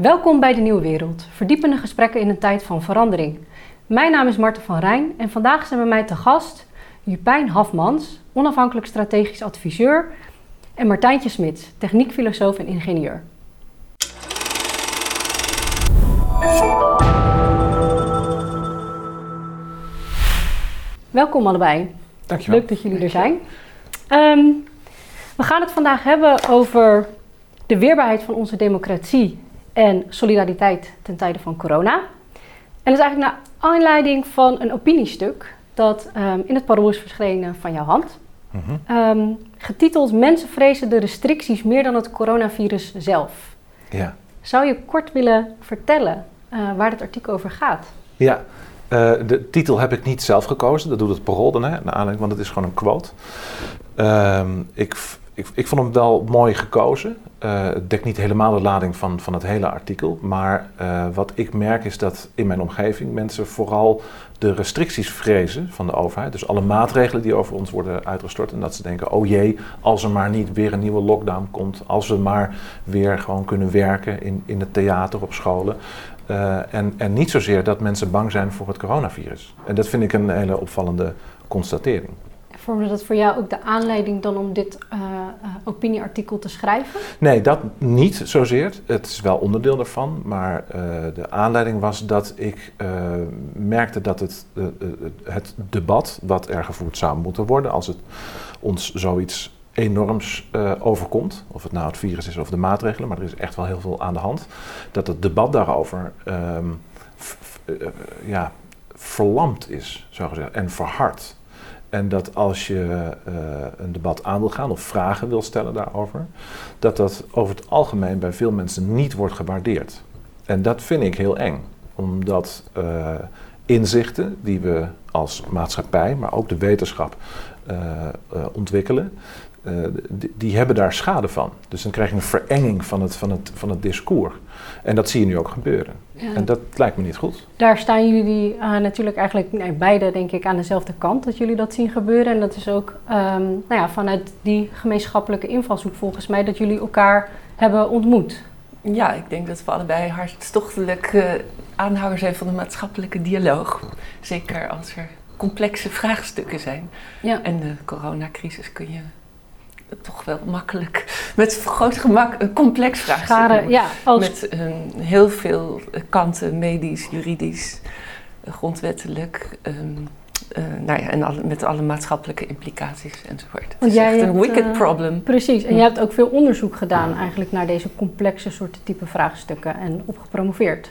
Welkom bij de Nieuwe Wereld, verdiepende gesprekken in een tijd van verandering. Mijn naam is Marten van Rijn en vandaag zijn bij mij te gast Jupijn Hafmans, onafhankelijk strategisch adviseur, en Martijntje Smits, techniekfilosoof en ingenieur. Welkom allebei. Dankjewel. Leuk dat jullie er zijn. Ehm, we gaan het vandaag hebben over de weerbaarheid van onze democratie en solidariteit ten tijde van corona. En dat is eigenlijk naar aanleiding van een opiniestuk dat ehm, in het parool is verschenen van jouw hand. Mhm. Ehm, getiteld Mensen vrezen de restricties meer dan het coronavirus zelf. Ja. Zou je kort willen vertellen eh, waar het artikel over gaat? Ja, eh, de titel heb ik niet zelf gekozen. Dat doet het parool dan, hè, naar aanleiding, want het is gewoon een quote. Ehm, ik, ik, ik vond hem wel mooi gekozen. Eh, het dekt niet helemaal de lading van, van het hele artikel. Maar eh, wat ik merk is dat in mijn omgeving mensen vooral de restricties vrezen van de overheid. Dus alle maatregelen die over ons worden uitgestort. En dat ze denken, oh jee, als er maar niet weer een nieuwe lockdown komt. Als we maar weer gewoon kunnen werken in, in het theater, op scholen. Eh, en, en niet zozeer dat mensen bang zijn voor het coronavirus. En dat vind ik een hele opvallende constatering. Vormde dat voor jou ook de aanleiding dan om dit eh, eh, opinieartikel te schrijven? Nee, dat niet zozeer. Het is wel onderdeel daarvan. Maar eh, de aanleiding was dat ik merkte dat het, het debat wat er gevoerd zou moeten worden, als het ons zoiets enorms overkomt, of het nou het virus is of de maatregelen, maar er is echt wel heel veel aan de hand, dat het debat daarover ehm, eh, ja, verlamd is, zo gezegd, en verhard. En dat als je eh, een debat aan wil gaan of vragen wil stellen daarover, dat dat over het algemeen bij veel mensen niet wordt gewaardeerd. En dat vind ik heel eng, omdat eh, inzichten die we als maatschappij, maar ook de wetenschap eh, ontwikkelen, die hebben daar schade van. Dus dan krijg je een verenging van het, van het, van het discours. En dat zie je nu ook gebeuren. Ja. En dat lijkt me niet goed. Daar staan jullie eh, natuurlijk eigenlijk nee, beide denk ik aan dezelfde kant dat jullie dat zien gebeuren. En dat is ook ehm, nou ja, vanuit die gemeenschappelijke invalshoek volgens mij dat jullie elkaar hebben ontmoet. Ja, ik denk dat we allebei hartstochtelijk eh, aanhanger zijn van de maatschappelijke dialoog. Zeker als er complexe vraagstukken zijn. Ja. En de coronacrisis kun je toch wel makkelijk, met groot gemak, een complex vraagstuk ja, als, Met eh, heel veel eh, kanten, medisch, juridisch, eh, grondwettelijk. ehm, eh, nou ja, en alle, met alle maatschappelijke implicaties enzovoort. Het is jij echt een wicked problem. precies. En je hebt ook veel onderzoek gedaan eigenlijk naar deze complexe soorten type vraagstukken en op gepromoveerd.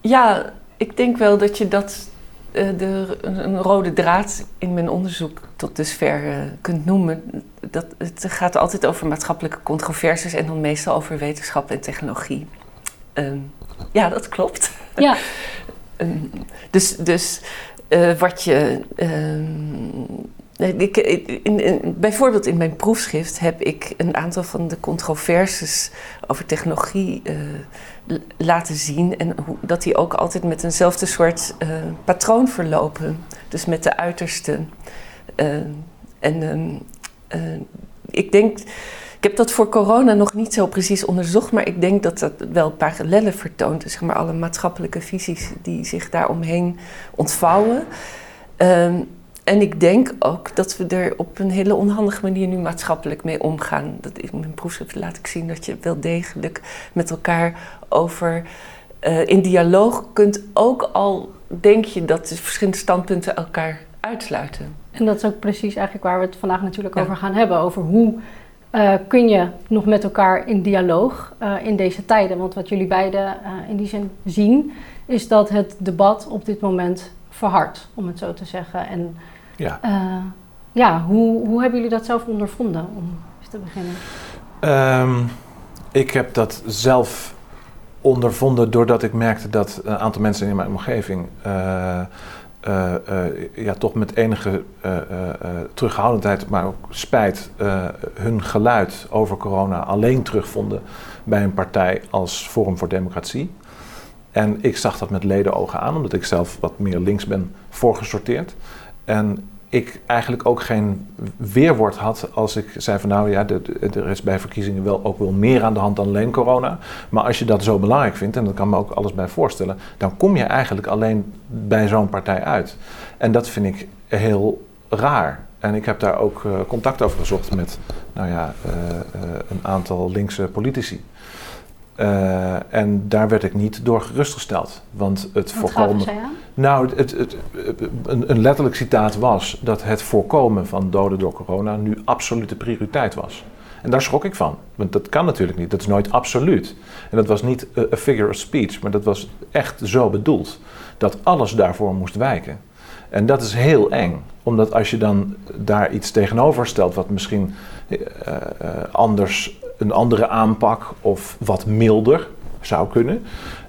Ja, ik denk wel dat je dat de, een, rode draad in mijn onderzoek tot dusver kunt noemen. Dat, het gaat altijd over maatschappelijke controversies en dan meestal over wetenschap en technologie. Ehm, ja, dat klopt. Ja, Ehm, dus dus eh, wat je. ehm, ik, in, in- bijvoorbeeld in mijn proefschrift heb ik een aantal van de controversies over technologie eh, laten zien. En hoe, dat die ook altijd met eenzelfde soort eh, patroon verlopen. Dus met de uiterste. En eh, ik denk. Ik heb dat voor corona nog niet zo precies onderzocht, maar ik denk dat dat wel parallellen vertoont. Dus zeg maar alle maatschappelijke visies die zich daaromheen ontvouwen. Ehm, en ik denk ook dat we er op een hele onhandige manier nu maatschappelijk mee omgaan. Dat in mijn proefschrift laat ik zien dat je wel degelijk met elkaar over eh, in dialoog kunt. Ook al denk je dat de verschillende standpunten elkaar uitsluiten. En dat is ook precies eigenlijk waar we het vandaag natuurlijk Ja. over gaan hebben. Over hoe eh, kun je nog met elkaar in dialoog eh, in deze tijden. Want wat jullie beiden eh, in die zin zien, is dat het debat op dit moment verhardt, om het zo te zeggen. En Ja. ja, hoe, hoe hebben jullie dat zelf ondervonden, om eens te beginnen? Ehm, ik heb dat zelf ondervonden doordat ik merkte dat een aantal mensen in mijn omgeving eh, eh, ja, toch met enige eh, terughoudendheid, maar ook spijt, hun geluid over corona alleen terugvonden bij een partij als Forum voor Democratie. En ik zag dat met ledenogen aan, omdat ik zelf wat meer links ben voorgesorteerd. En ik eigenlijk ook geen weerwoord had als ik zei van nou ja, de- de- er is bij verkiezingen wel ook wel meer aan de hand dan alleen corona. Maar als je dat zo belangrijk vindt, en dat kan me ook alles bij voorstellen, dan kom je eigenlijk alleen bij zo'n partij uit. En dat vind ik heel raar. En ik heb daar ook eh, contact over gezocht met nou ja, eh, eh, een aantal linkse politici. En daar werd ik niet door gerustgesteld. Want het Wat voorkomen. zij aan? Nou, het, het, een, een letterlijk citaat was dat het voorkomen van doden door corona nu absolute prioriteit was. En daar schrok ik van, want dat kan natuurlijk niet. Dat is nooit absoluut. En dat was niet a, figure of speech, maar dat was echt zo bedoeld dat alles daarvoor moest wijken. En dat is heel eng, omdat als je dan daar iets tegenover stelt wat misschien eh, eh, anders, een andere aanpak of wat milder zou kunnen,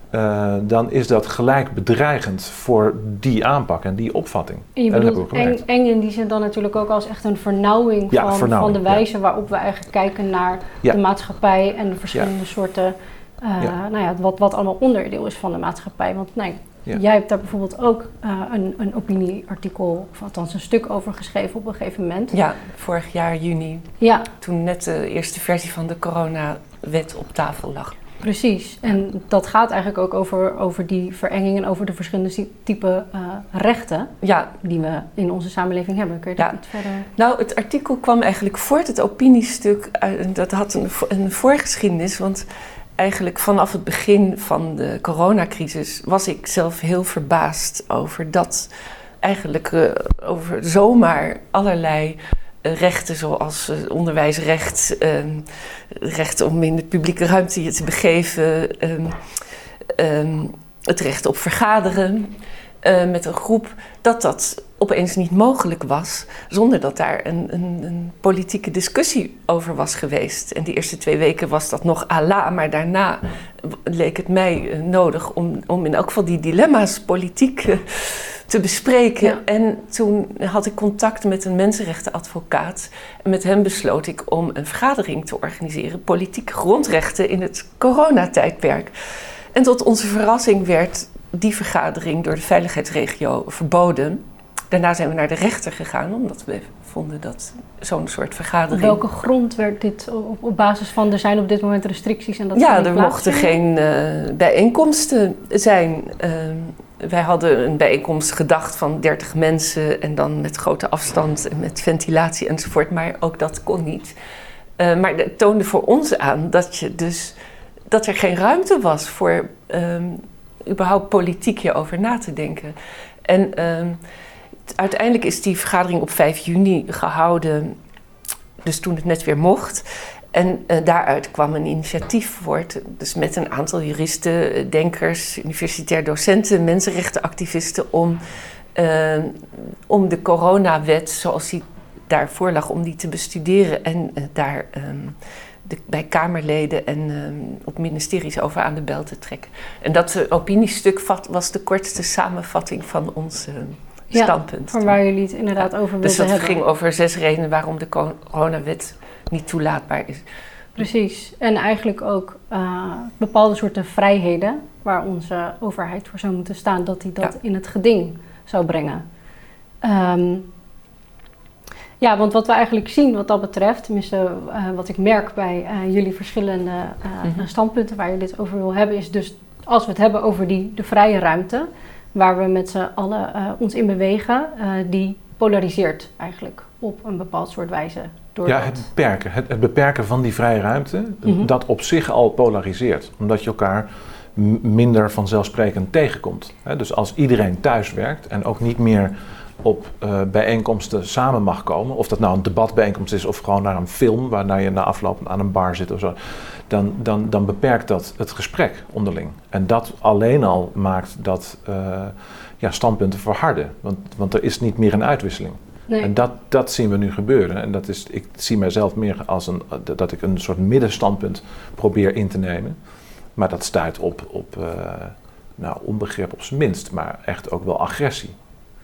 eh, dan is dat gelijk bedreigend voor die aanpak en die opvatting. En je bedoelt eng, eng in die zin dan natuurlijk ook als echt een vernauwing, Ja, van, vernauwing, van de ja. wijze waarop we eigenlijk kijken naar Ja. de maatschappij en de verschillende soorten, eh, Ja. nou ja, wat, wat allemaal onderdeel is van de maatschappij. Want nee, Ja. jij hebt daar bijvoorbeeld ook eh, een, een opinieartikel, of althans een stuk over geschreven op een gegeven moment. Ja, vorig jaar juni, Ja, toen net de eerste versie van de coronawet op tafel lag. Precies. En dat gaat eigenlijk ook over, over die verenging en over de verschillende type eh, rechten Ja, die we in onze samenleving hebben. Kun je Ja. iets verder... Nou, het artikel kwam eigenlijk voort, het opiniestuk, uit- dat had een, een voorgeschiedenis. Want eigenlijk vanaf het begin van de coronacrisis was ik zelf heel verbaasd over dat eigenlijk eh, over zomaar allerlei eh, rechten zoals eh, onderwijsrecht, ehm, recht om in de publieke ruimte je te begeven, ehm, ehm, het recht op vergaderen eh, met een groep, dat dat opeens niet mogelijk was zonder dat daar een, een, een politieke discussie over was geweest. En die eerste twee weken was dat nog ala, maar daarna leek het mij eh, nodig om, om in elk geval die dilemma's politiek te bespreken. Ja. En toen had ik contact met een mensenrechtenadvocaat. En met hem besloot ik om een vergadering te organiseren, politieke grondrechten in het coronatijdperk. En tot onze verrassing werd die vergadering door de veiligheidsregio verboden. Daarna zijn we naar de rechter gegaan, omdat we dat zo'n soort Op vergadering. welke grond werd dit op, op basis van er zijn op dit moment restricties en dat ja, er mochten geen eh, bijeenkomsten zijn. Ehm, wij hadden een bijeenkomst gedacht van 30 mensen en dan met grote afstand en met ventilatie enzovoort, maar ook dat kon niet. Eh, maar het toonde voor ons aan dat, je dus, dat er geen ruimte was voor ehm, überhaupt politiek hierover na te denken. En ehm, uiteindelijk is die vergadering op 5 juni gehouden, dus toen het net weer mocht. En eh, daaruit kwam een initiatief voort, dus met een aantal juristen, denkers, universitair docenten, mensenrechtenactivisten, om, eh, om de coronawet zoals die daarvoor lag, om die te bestuderen en eh, daar ehm, de, bij Kamerleden en ehm, op ministeries over aan de bel te trekken. En dat opiniestuk was de kortste samenvatting van ons eh, Ja, standpunt. Van waar jullie het inderdaad over wilden dus dat hebben. ging over zes redenen waarom de coronawet niet toelaatbaar is. Precies. En eigenlijk ook eh, bepaalde soorten vrijheden waar onze overheid voor zou moeten staan, dat die dat Ja. in het geding zou brengen. Ehm, ja, want wat we eigenlijk zien wat dat betreft, tenminste eh, wat ik merk bij eh, jullie verschillende Mhm. standpunten waar je dit over wil hebben, is dus als we het hebben over die, de vrije ruimte, waar we met z'n allen eh, ons in bewegen, eh, die polariseert eigenlijk op een bepaald soort wijze. Door Ja, dat- het beperken. Het, het beperken van die vrije ruimte, Mhm. dat op zich al polariseert. Omdat je elkaar minder vanzelfsprekend tegenkomt. Hè, dus als iedereen thuis werkt en ook niet meer op eh, bijeenkomsten samen mag komen, of dat nou een debatbijeenkomst is of gewoon naar een film waarna je na afloop aan een bar zit of zo, dan, dan, dan beperkt dat het gesprek onderling. En dat alleen al maakt dat eh, ja, standpunten verharden. Want, want er is niet meer een uitwisseling. Nee. En dat, dat zien we nu gebeuren. En dat is, ik zie mijzelf meer als een, dat ik een soort middenstandpunt probeer in te nemen. Maar dat stuit op, op eh, nou, onbegrip op zijn minst, maar echt ook wel agressie.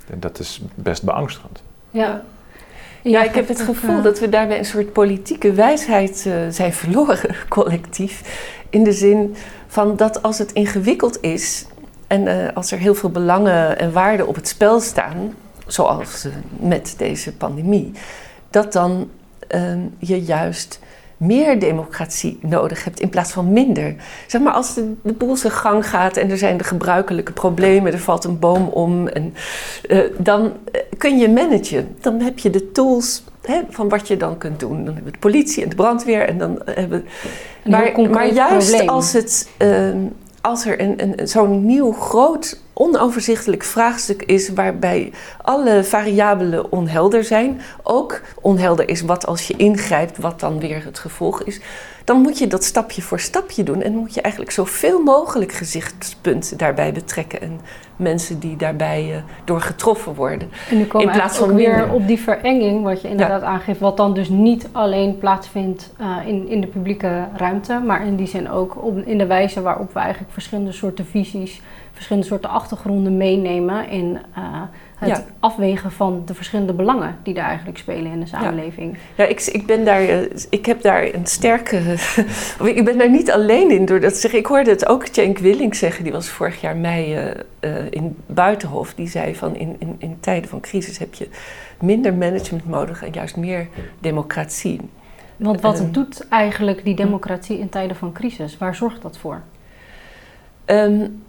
En dat is best beangstigend. Ja. Ja, ik heb het gevoel eh, dat we daarbij een soort politieke wijsheid eh, zijn verloren, collectief. In de zin van dat als het ingewikkeld is en eh, als er heel veel belangen en waarden op het spel staan, zoals met deze pandemie, dat dan ehm, je juist meer democratie nodig hebt in plaats van minder. Zeg maar, als de, de boel zijn gang gaat en er zijn de gebruikelijke problemen, er valt een boom om, en, uh, dan eh, kun je managen. Dan heb je de tools hè, van wat je dan kunt doen. Dan hebben we de politie en de brandweer en dan hebben we. Maar, maar juist probleem. als, het, uh, als er een, een, zo'n nieuw groot onoverzichtelijk vraagstuk is waarbij alle variabelen onhelder zijn. Ook onhelder is wat als je ingrijpt, wat dan weer het gevolg is. Dan moet je dat stapje voor stapje doen en moet je eigenlijk zoveel mogelijk gezichtspunten daarbij betrekken. En mensen die daarbij uh, door getroffen worden. En nu komen in plaats van weer op die verenging, wat je inderdaad aangeeft, wat dan dus niet alleen plaatsvindt uh, in, in de publieke ruimte, maar in die zin ook op, in de wijze waarop we eigenlijk verschillende soorten visies verschillende soorten achtergronden meenemen in uh, het afwegen van de verschillende belangen die er eigenlijk spelen in de samenleving. Ja, ik, ik, ben daar, eh, ik heb daar een sterke. ik ben daar niet alleen in door dat te zeggen. Ik hoorde het ook Cenk Willing zeggen, die was vorig jaar mei uh, in Buitenhof. Die zei van in, in, in tijden van crisis heb je minder management nodig en juist meer democratie. Want wat uh, doet eigenlijk die democratie in tijden van crisis? Waar zorgt dat voor? Um,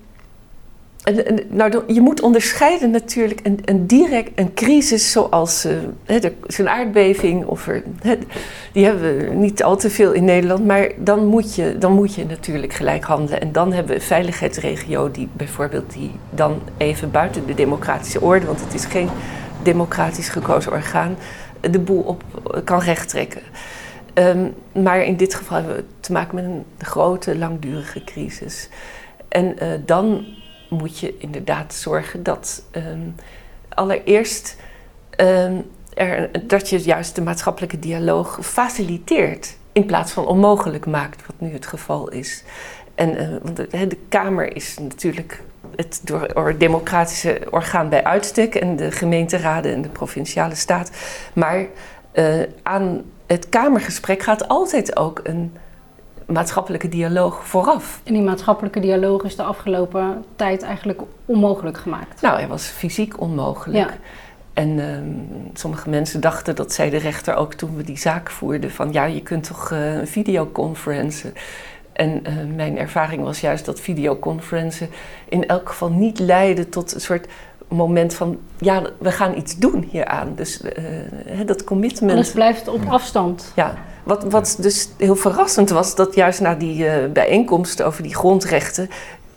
nou, je moet onderscheiden natuurlijk een, een direct een crisis zoals een aardbeving. Of er, die hebben we niet al te veel in Nederland. Maar dan moet, je, dan moet je natuurlijk gelijk handelen. En dan hebben we een veiligheidsregio die bijvoorbeeld die dan even buiten de democratische orde... want het is geen democratisch gekozen orgaan, de boel op kan rechttrekken. Um, maar in dit geval hebben we te maken met een grote, langdurige crisis. En uh, dan moet je inderdaad zorgen dat um, allereerst um, er, dat je juist de maatschappelijke dialoog faciliteert in plaats van onmogelijk maakt, wat nu het geval is. En, uh, want de, de, Kamer is natuurlijk het door, democratische orgaan bij uitstek en de gemeenteraden en de provinciale staat. Maar uh, aan het Kamergesprek gaat altijd ook een maatschappelijke dialoog vooraf. En die maatschappelijke dialoog is de afgelopen tijd eigenlijk onmogelijk gemaakt? Nou, hij was fysiek onmogelijk. Ja. En uh, sommige mensen dachten, dat zei de rechter ook toen we die zaak voerden, van ja, je kunt toch uh, een videoconferentie. En uh, mijn ervaring was juist dat videoconferences in elk geval niet leiden tot een soort moment van, ja, we gaan iets doen hieraan. Dus uh, dat commitment... Alles blijft op afstand. Ja, wat, wat dus heel verrassend was, dat juist na die uh, bijeenkomst over die grondrechten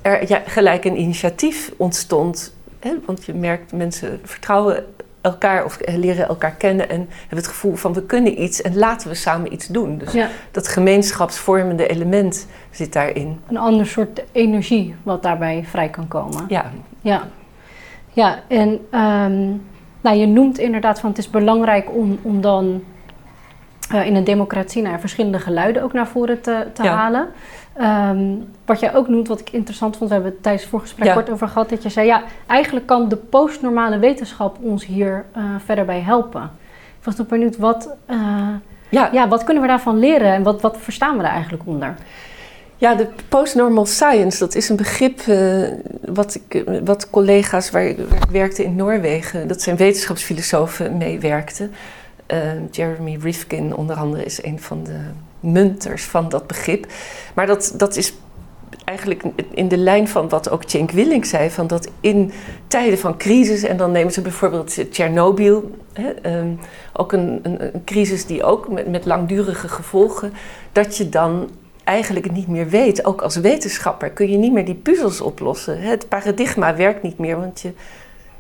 er ja, gelijk een initiatief ontstond. Hè? Want je merkt, mensen vertrouwen elkaar of leren elkaar kennen en hebben het gevoel van we kunnen iets en laten we samen iets doen. Dus ja. dat gemeenschapsvormende element zit daarin. Een ander soort energie wat daarbij vrij kan komen. Ja. Ja, ja en um, nou, je noemt inderdaad van het is belangrijk om, om dan uh, in een democratie naar verschillende geluiden ook naar voren te, te ja. halen. Um, wat jij ook noemt, wat ik interessant vond, we hebben het tijdens het voorgesprek ja. kort over gehad, dat je zei, ja, eigenlijk kan de postnormale wetenschap ons hier uh, verder bij helpen. Ik was nog benieuwd, wat, uh, ja. ja. wat kunnen we daarvan leren en wat, wat verstaan we daar eigenlijk onder? Ja, de postnormal science, dat is een begrip uh, wat, ik, wat collega's waar, ik werkte in Noorwegen, dat zijn wetenschapsfilosofen, meewerkten. Uh, Jeremy Rifkin onder andere is een van de munters van dat begrip. Maar dat, dat is eigenlijk in de lijn van wat ook Cenk Willing zei, van dat in tijden van crisis, en dan nemen ze bijvoorbeeld Tsjernobyl, um, ook een, een, een, crisis die ook met, met langdurige gevolgen, dat je dan eigenlijk niet meer weet. Ook als wetenschapper kun je niet meer die puzzels oplossen. Het paradigma werkt niet meer, want je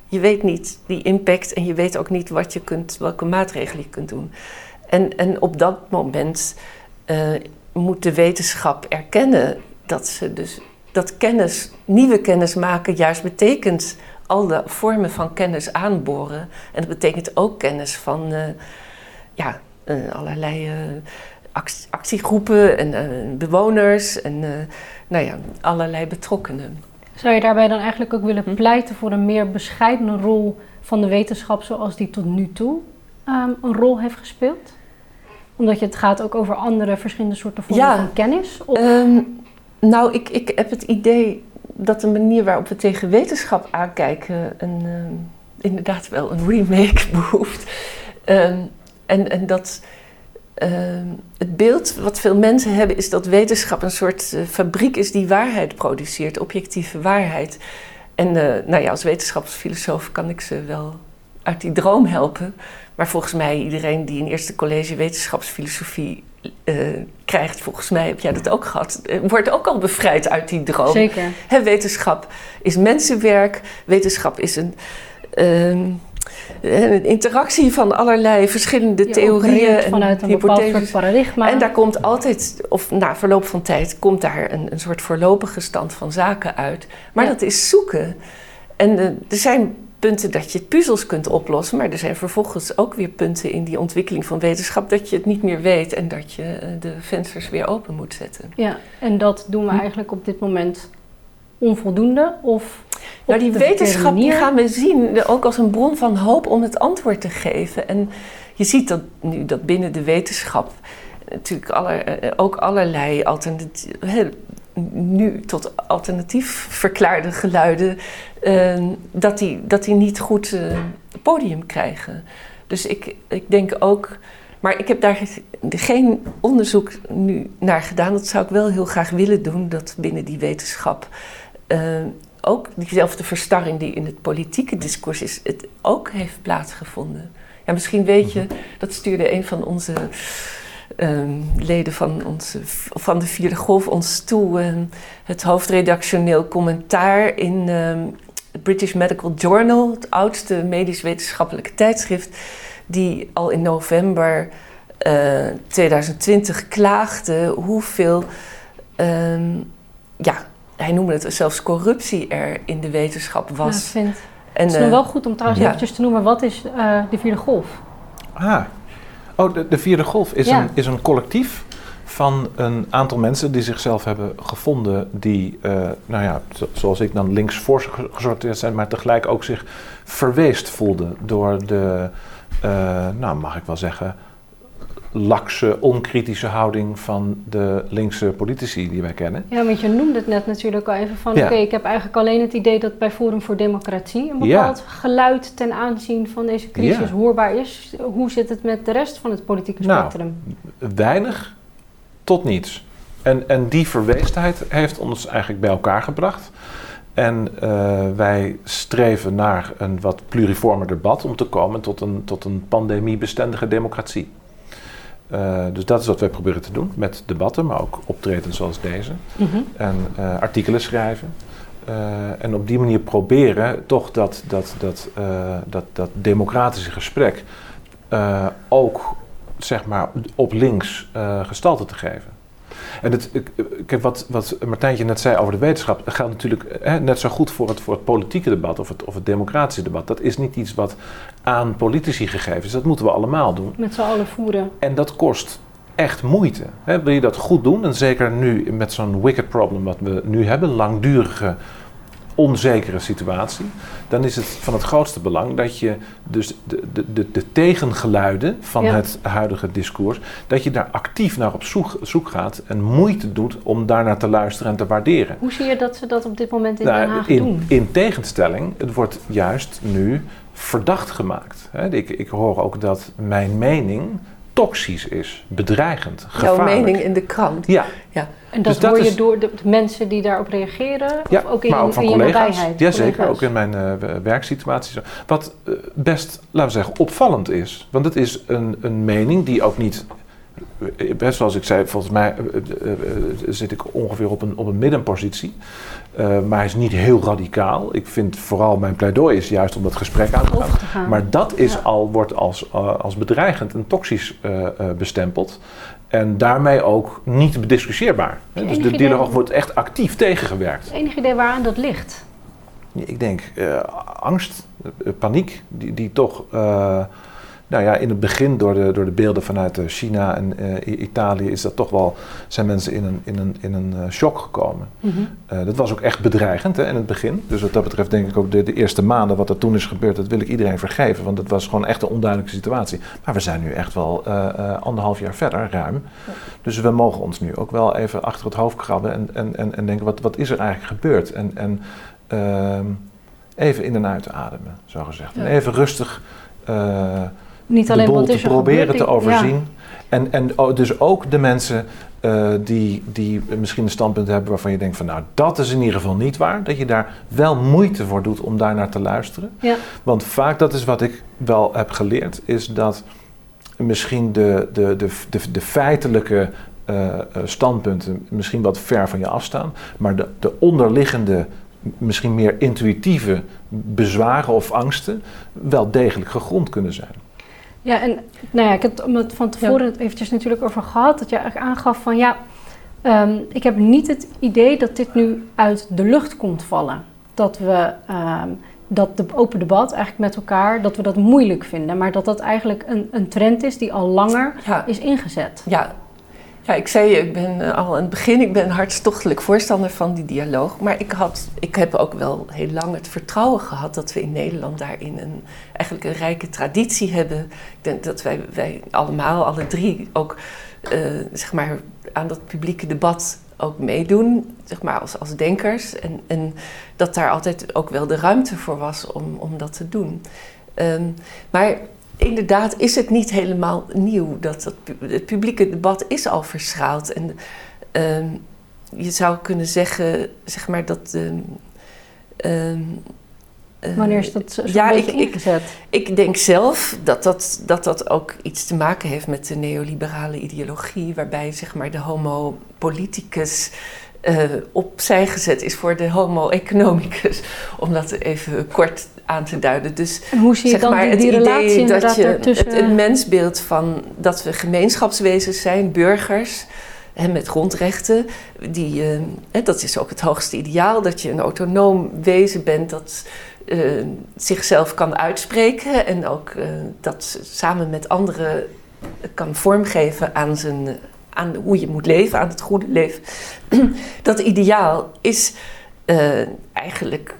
je weet niet die impact en je weet ook niet wat je kunt, welke maatregelen je kunt doen. En, en op dat moment uh, moet de wetenschap erkennen dat ze dus dat kennis, nieuwe kennis maken, juist betekent al de vormen van kennis aanboren. En dat betekent ook kennis van uh, ja, uh, allerlei actie, actiegroepen en bewoners en nou ja, allerlei betrokkenen. Zou je daarbij dan eigenlijk ook willen hm? pleiten voor een meer bescheidene rol van de wetenschap zoals die tot nu toe um, een rol heeft gespeeld? Omdat je het gaat ook over andere verschillende soorten vormen ja. van kennis? Of? Um, nou, ik, ik heb het idee dat de manier waarop we tegen wetenschap aankijken een, um, inderdaad wel een remake behoeft. Ehm, en, en dat ehm, het beeld wat veel mensen hebben is dat wetenschap een soort eh, fabriek is die waarheid produceert, objectieve waarheid. En uh, nou ja, als wetenschapsfilosoof kan ik ze wel uit die droom helpen. Maar volgens mij, iedereen die een eerste college wetenschapsfilosofie uh, krijgt, volgens mij heb jij dat ook gehad, wordt ook al bevrijd uit die droom. Zeker. Wetenschap is mensenwerk, wetenschap is een. Uh, een interactie van allerlei verschillende Je theorieën vanuit een bepaald soort paradigma. En daar komt altijd, of na verloop van tijd, komt daar een, een soort voorlopige stand van zaken uit. Maar Ja. dat is zoeken. En eh, er zijn punten dat je puzzels kunt oplossen, maar er zijn vervolgens ook weer punten in die ontwikkeling van wetenschap dat je het niet meer weet en dat je eh, de vensters weer open moet zetten. Ja, en dat doen we Hm. eigenlijk op dit moment onvoldoende of Nou, die wetenschap die gaan we zien ook als een bron van hoop om het antwoord te geven. En je ziet dat nu dat binnen de wetenschap natuurlijk aller, eh, ook allerlei alternatief, nu tot alternatief verklaarde geluiden, eh, dat, die, dat die niet goed eh, podium krijgen. Dus ik, ik denk ook. Maar ik heb daar geen onderzoek nu naar gedaan. Dat zou ik wel heel graag willen doen, dat binnen die wetenschap eh, ook diezelfde verstarring die in het politieke discours is, het ook heeft plaatsgevonden. Ja, misschien weet je, dat stuurde een van onze ehm, leden van, onze, van de Vierde Golf ons toe, ehm, het hoofdredactioneel commentaar in ehm, het British Medical Journal, het oudste medisch-wetenschappelijke tijdschrift, die al in november eh, 2020 klaagde hoeveel ja, hij noemde het zelfs corruptie er in de wetenschap Ja, ik was. vind. en, Het is nog eh, wel goed om trouwens ja. eventjes te noemen, wat is eh, de vierde golf? Ah, oh, de, de Vierde Golf is, Ja. een, is een collectief van een aantal mensen die zichzelf hebben gevonden, die, eh, nou ja, zo- zoals ik dan links voor ge- gesorteerd zijn, maar tegelijk ook zich verweest voelden door de, eh, nou mag ik wel zeggen, lakse, onkritische houding van de linkse politici die wij kennen. Ja, want je noemde het net natuurlijk al even van, Ja. oké, ik heb eigenlijk alleen het idee dat bij Forum voor Democratie een Ja. bepaald geluid ten aanzien van deze crisis Ja. hoorbaar is. Hoe zit het met de rest van het politieke Nou, spectrum? weinig tot niets. En, en die verweesdheid heeft ons eigenlijk bij elkaar gebracht. En eh, wij streven naar een wat pluriformer debat om te komen tot een, tot een pandemiebestendige democratie. Eh, dus dat is wat wij proberen te doen met debatten, maar ook optredens zoals deze. Mhm. En eh, artikelen schrijven. Eh, en op die manier proberen toch dat, dat, dat, dat, dat democratische gesprek ook zeg maar, op links gestalte te geven. En het, ik, ik heb wat, wat Martijntje net zei over de wetenschap, dat geldt natuurlijk eh, net zo goed voor het, voor het politieke debat of het, of het democratische debat. Dat is niet iets wat aan politici gegeven is, dat moeten we allemaal doen. Met z'n allen voeren. En dat kost echt moeite. Hè, wil je dat goed doen, en zeker nu met zo'n wicked problem wat we nu hebben, langdurige, onzekere situatie, dan is het van het grootste belang dat je dus de, de, de, de tegengeluiden van Ja. het huidige discours, dat je daar actief naar op zoek, zoek gaat en moeite doet om daarnaar te luisteren en te waarderen. Hoe zie je dat ze dat op dit moment in Den Nou, Haag in, doen? in tegenstelling, het wordt juist nu verdacht gemaakt. Ik, ik hoor ook dat mijn mening toxisch is, bedreigend, Jouw gevaarlijk. mening in de krant. Ja, En dat dus dat hoor je is- door de, de mensen die daarop reageren? ja of ook in, maar ook van in je collega's. nabijheid? Jazeker, Collega's? ook in mijn eh, w- werksituaties. Wat eh, best, laten we zeggen, opvallend is. Want het is een, een mening die ook niet... Best zoals ik zei, volgens mij eh, eh, eh, zit ik ongeveer op een, op een middenpositie. Maar hij is niet heel radicaal. Ik vind vooral mijn pleidooi is juist om dat gesprek aan te gaan. Over te gaan. Maar dat is Ja. al, wordt als, als bedreigend en toxisch bestempeld. En daarmee ook niet bediscussieerbaar. Hè? Dus de dialoog wordt echt actief tegengewerkt. Enig idee waaraan dat ligt? Ik denk angst, paniek, die, die toch nou ja, in het begin door de, door de beelden vanuit eh, China en eh, Italië is dat toch wel, zijn mensen in een, in een, in een eh, shock gekomen. Mhm. Dat was ook echt bedreigend hè, in het begin. Dus wat dat betreft denk ik ook de, de eerste maanden wat er toen is gebeurd, dat wil ik iedereen vergeven. Want het was gewoon echt een onduidelijke situatie. Maar we zijn nu echt wel eh, anderhalf jaar verder, ruim. Dus we mogen ons nu ook wel even achter het hoofd krabben en, en, en, en denken, wat, wat is er eigenlijk gebeurd? En, en ehm, even in en uit ademen, zo gezegd. Ja. En even rustig Niet de alleen boel wat te er proberen te overzien. En, en dus ook de mensen eh, die, die misschien een standpunt hebben waarvan je denkt van nou dat is in ieder geval niet waar. Dat je daar wel moeite voor doet om daar naar te luisteren. Ja. Want vaak, dat is wat ik wel heb geleerd, is dat misschien de, de, de, de, de feitelijke eh, eh, standpunten misschien wat ver van je afstaan. Maar de, de onderliggende, misschien meer intuïtieve bezwaren of angsten wel degelijk gegrond kunnen zijn. Ja, en nou ja, ik heb het van tevoren eventjes natuurlijk over gehad. Dat je eigenlijk aangaf van ja, ehm, ik heb niet het idee dat dit nu uit de lucht komt vallen. Dat we ehm, dat de open debat eigenlijk met elkaar, dat we dat moeilijk vinden. Maar dat dat eigenlijk een, een trend is die al langer Ja, is ingezet. ja. Ja, ik zei je, ik ben eh, al aan het begin, ik ben hartstochtelijk voorstander van die dialoog. Maar ik, had, ik heb ook wel heel lang het vertrouwen gehad dat we in Nederland daarin een, eigenlijk een rijke traditie hebben. Ik denk dat wij, wij allemaal, alle drie, ook eh, zeg maar, aan dat publieke debat ook meedoen, zeg maar, als, als denkers. En, en dat daar altijd ook wel de ruimte voor was om, om dat te doen. Ehm, maar inderdaad is het niet helemaal nieuw. Dat, dat het publieke debat is al verschraald. En ehm, je zou kunnen zeggen, zeg maar, dat... eh, Wanneer is dat zo ja, beetje ik- ik- ingezet? ik denk zelf dat dat, dat dat ook iets te maken heeft met de neoliberale ideologie, waarbij zeg maar, de homo politicus eh, opzij gezet is voor de homo economicus, om dat even kort aan te duiden. Dus en hoe zie je zeg dan maar die, het idee dat je ertussen? het, het mensbeeld van dat we gemeenschapswezens zijn, burgers. hè, met grondrechten, die, eh, hè, dat is ook het hoogste ideaal, dat je een autonoom wezen bent dat eh, zichzelf kan uitspreken en ook dat samen met anderen kan vormgeven aan, zijn, aan hoe je moet leven, aan het goede leven. dat ideaal is eh, eigenlijk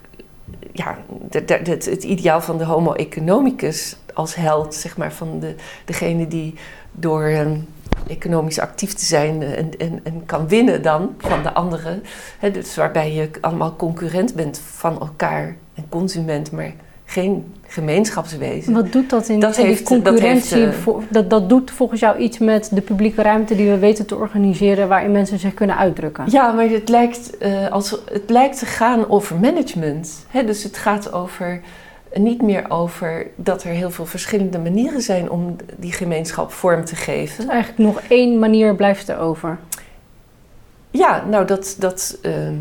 ja, het ideaal van de homo economicus als held, zeg maar, van de, degene die door ehm, economisch actief te zijn eh, en, en, en kan winnen dan van de anderen. Dus waarbij je allemaal concurrent bent van elkaar en consument, maar geen gemeenschapswezen. Wat doet dat in Dat in die heeft- dat concurrentie? heeft, eh, dat doet volgens jou iets met de publieke ruimte die we weten te organiseren, waarin mensen zich kunnen uitdrukken. Ja, maar het lijkt, eh, als, het lijkt te gaan over management. Hè? Dus het gaat over, niet meer over dat er heel veel verschillende manieren zijn om die gemeenschap vorm te geven. Dus eigenlijk nog één manier blijft er over. Ja, nou dat, dat ehm,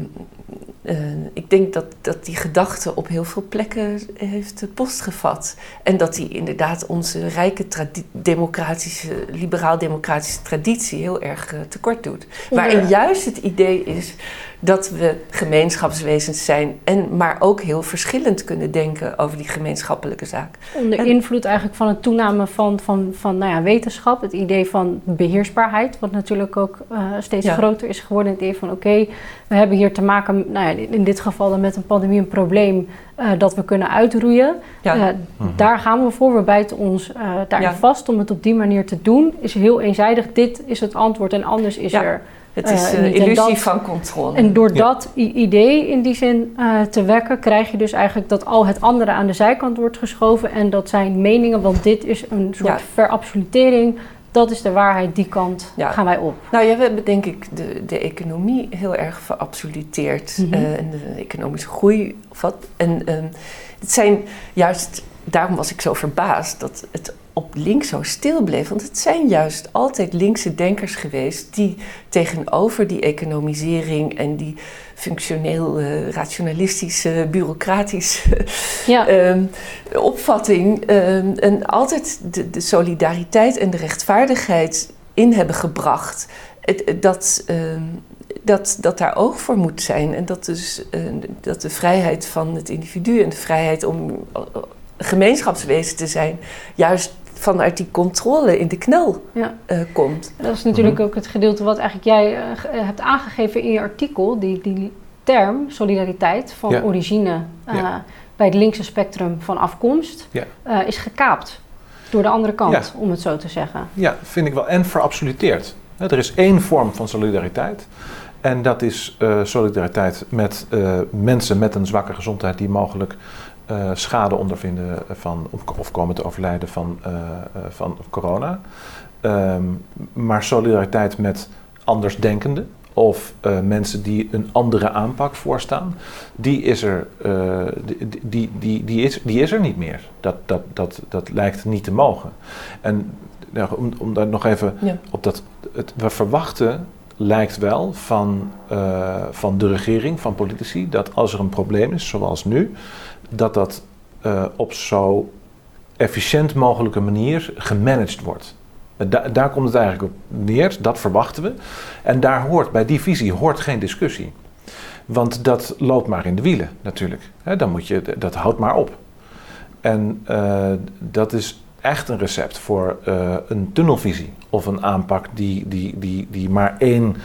eh, ik denk dat, dat die gedachte op heel veel plekken heeft eh, postgevat. En dat die inderdaad onze rijke democratische, liberaal-democratische traditie heel erg eh, tekort doet. Waarin juist het idee is dat we gemeenschapswezens zijn, en maar ook heel verschillend kunnen denken over die gemeenschappelijke zaak. Onder En- invloed eigenlijk van het toename van, van, van nou ja, wetenschap, het idee van beheersbaarheid, wat natuurlijk ook eh, steeds Ja. groter is geworden. Het idee van oké, we hebben hier te maken, nou ja, in dit geval dan met een pandemie, een probleem eh, dat we kunnen uitroeien. Ja, Eh, Mhm. Daar gaan we voor, we bijten ons eh, daarin Ja. vast om het op die manier te doen. Is heel eenzijdig, dit is het antwoord en anders is Ja. er. Het is eh, een niet. En illusie dat- van controle. En door Ja. dat idee in die zin eh, te wekken, krijg je dus eigenlijk dat al het andere aan de zijkant wordt geschoven en dat zijn meningen, want dit is een soort Ja. verabsolutering. Dat is de waarheid, die kant Ja. gaan wij op. Nou ja, we hebben denk ik de, de economie heel erg verabsoluteerd. Mhm. eh, en de economische groei. Of wat. En ehm, het zijn juist, daarom was ik zo verbaasd dat het op links zo stil bleef. Want het zijn juist altijd linkse denkers geweest die tegenover die economisering en die functioneel, eh, rationalistische, bureaucratische Ja, ehm, opvatting ehm, en altijd de, de solidariteit en de rechtvaardigheid in hebben gebracht. Het, het- dat, ehm, dat, dat daar oog voor moet zijn. En dat, dus, eh, dat de vrijheid van het individu en de vrijheid om eh, gemeenschapswezen te zijn, juist vanuit die controle in de knel ja. eh, komt. dat is natuurlijk Mhm. ook het gedeelte wat eigenlijk jij eh, ge- hebt aangegeven in je artikel. Die, die term, solidariteit, van Ja. origine eh, Ja. bij het linkse spectrum van afkomst, Ja. eh, is gekaapt door de andere kant, Ja. om het zo te zeggen. Ja, vind ik wel. En verabsoluteerd. Er is één vorm van solidariteit. En dat is uh, solidariteit met uh, mensen met een zwakke gezondheid die mogelijk uh, schade ondervinden van, of komen te overlijden van, van corona. Um, maar solidariteit met andersdenkenden of mensen die een andere aanpak voorstaan, die is er, die, die, die, die, is, die is er niet meer. Dat, dat, dat, dat lijkt niet te mogen. En nou, om, om daar nog even ja. op dat. Het, we verwachten lijkt wel van, uh, van de regering, van politici, dat als er een probleem is, zoals nu, dat dat uh, op zo efficiënt mogelijke manier gemanaged wordt. Da daar komt het eigenlijk op neer, dat verwachten we. En daar hoort, bij die visie hoort geen discussie. Want dat loopt maar in de wielen natuurlijk. Dan moet je, dat houdt maar op. En uh, dat is echt een recept voor een tunnelvisie of een aanpak die, die, die, die maar één